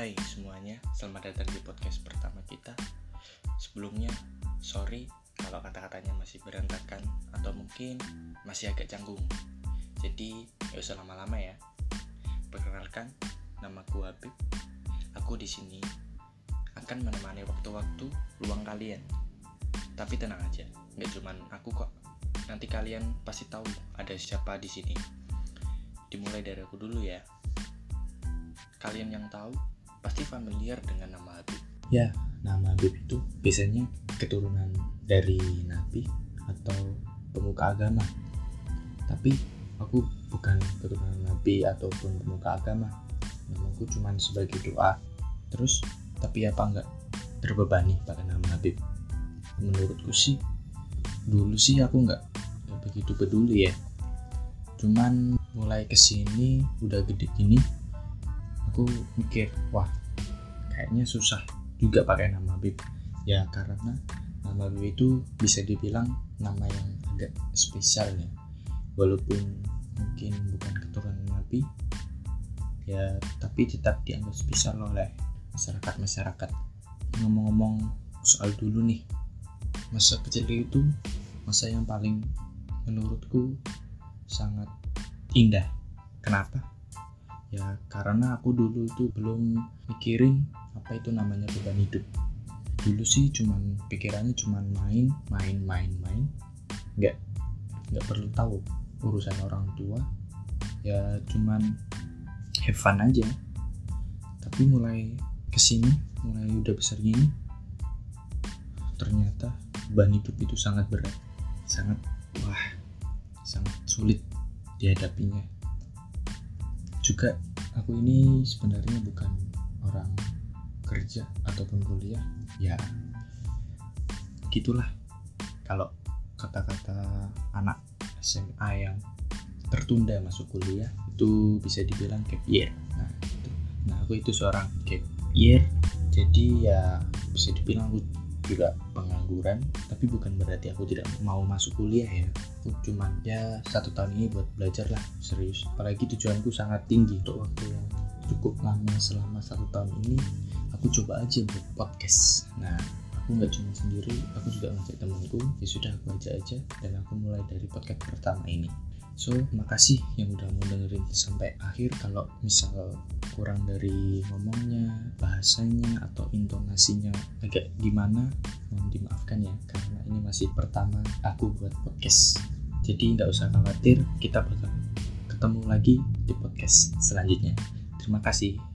Hai semuanya, selamat datang di podcast pertama kita. Sebelumnya, sorry kalau kata-katanya masih berantakan atau mungkin masih agak canggung. Jadi, gak usah lama-lama ya. Perkenalkan, nama ku Habib. Aku di sini akan menemani waktu-waktu luang kalian. Tapi tenang aja, nggak cuman aku kok. Nanti kalian pasti tahu ada siapa di sini. Dimulai dari aku dulu ya. Kalian yang tahu pasti familiar dengan nama Habib. Ya, nama Habib itu biasanya keturunan dari nabi atau pemuka agama. Tapi aku bukan keturunan nabi ataupun pemuka agama. Namaku cuma sebagai doa. Terus, tapi apa enggak terbebani pakai nama Habib? Menurutku sih, dulu sih aku enggak begitu peduli ya. Cuman mulai ke sini udah gede gini, aku mikir wah kayaknya susah juga pakai nama Habib ya karena nama Habib itu bisa dibilang nama yang agak spesial ya. Walaupun mungkin bukan keturunan Nabi ya tapi tetap dianggap spesial oleh masyarakat masyarakat ngomong-ngomong soal dulu nih masa kecil itu masa yang paling menurutku sangat indah. Kenapa ya karena aku dulu itu belum mikirin apa itu namanya beban hidup. Dulu sih cuman pikirannya cuman main main main main. Nggak nggak perlu tahu urusan orang tua. Ya cuman have fun aja. Tapi mulai ke sini mulai udah besar gini ternyata beban hidup itu sangat berat sangat wah sangat sulit dihadapinya juga aku ini sebenarnya bukan orang kerja ataupun kuliah. Ya gitulah. Kalau kata-kata anak SMA yang tertunda masuk kuliah itu bisa dibilang gap year. Nah itu nah aku itu seorang gap year. Jadi ya bisa dibilang juga pengangguran. Tapi bukan berarti aku tidak mau masuk kuliah ya. Aku cuman ya satu tahun ini buat belajar lah serius. Apalagi tujuanku sangat tinggi untuk waktu yang cukup lama selama satu tahun ini. Aku coba aja buat podcast. Nah aku nggak cuma sendiri aku juga ngajak temanku. Ya sudah aku ajak aja. Dan aku mulai dari podcast pertama ini. So makasih yang udah mau dengerin sampai akhir. Kalau misal kurang dari ngomongnya bahasanya atau intonasinya. Agak gimana? Mohon dimaafkan ya karena ini masih pertama aku buat podcast. Jadi nggak usah khawatir kita bakal ketemu lagi di podcast selanjutnya. Terima kasih